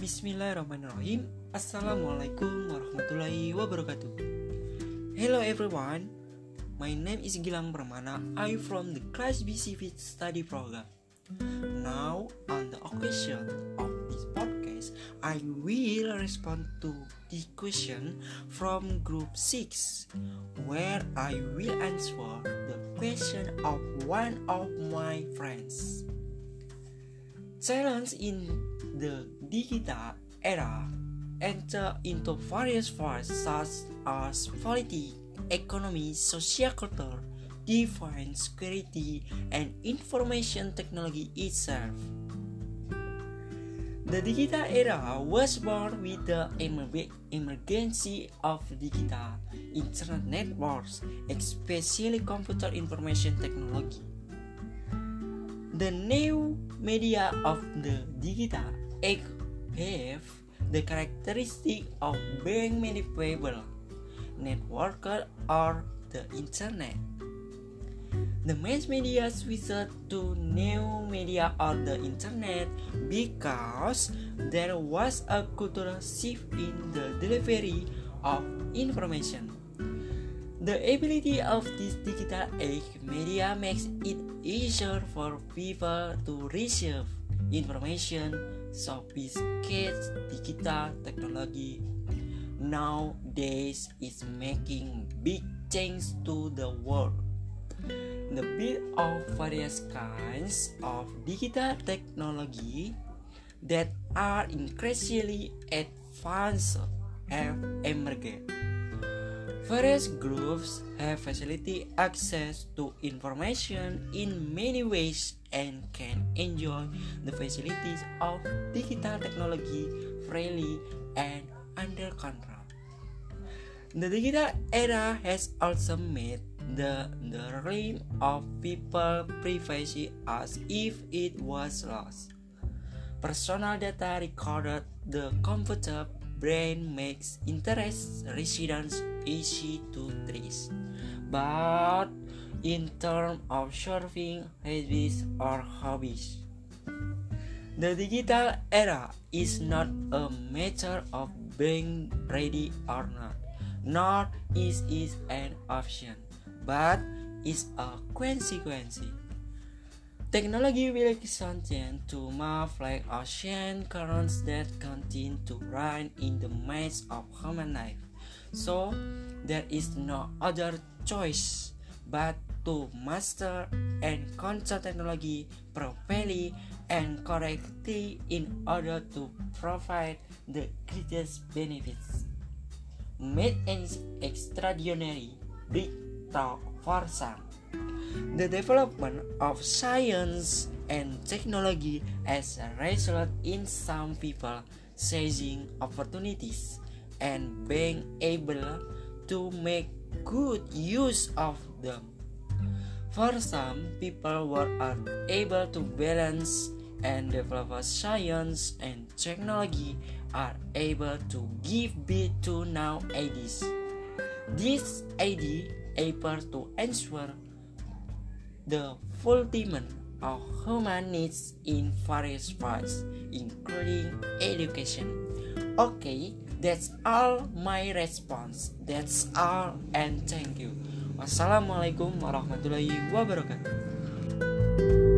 Bismillahirrahmanirrahim. Assalamualaikum warahmatullahi wabarakatuh. Hello everyone. My name is Gilang Permana. I from the Class B Civic Study Program. Now on the occasion of this podcast I will respond to the question from group 6 Where I will answer the question of one of my friends Challenge in the digital era enter into various fields such as politics, economy, social culture, defense, security, and information technology itself. The digital era was born with the emergence of digital internet networks, especially computer information technology. The new media of the digital have the characteristic of being manipulable, networked, or the internet. The mass media switched to new media or the internet because there was a cultural shift in the delivery of information. The ability of this digital age media makes it easier for people to receive information, sophisticated digital technology nowadays is making big change to the world. The build of various kinds of digital technology that are increasingly advanced have emerged. Various groups have facility access to information in many ways and can enjoy the facilities of digital technology freely and under control. The digital era has also made the, the realm of people privacy as if it was lost. Personal data recorded the computer brain makes interest residents easy to trace. But in terms of surfing habits or hobbies, the digital era is not a matter of being ready or not, nor is it an option, but is a consequence. Technology will continue to move like ocean currents that continue to run in the midst of human life. So, there is no other choice but to master and control technology properly and correctly in order to provide the greatest benefits. Made an extraordinary big talk for some. The development of science and technology has resulted in some people seizing opportunities and being able to make good use of them. For some, people were able to balance and develop science and technology are able to give birth to now ideas. This idea able to answer the fulfillment of human needs in various ways, including education. Okay, that's all my response. That's all, and thank you. Wassalamualaikum warahmatullahi wabarakatuh.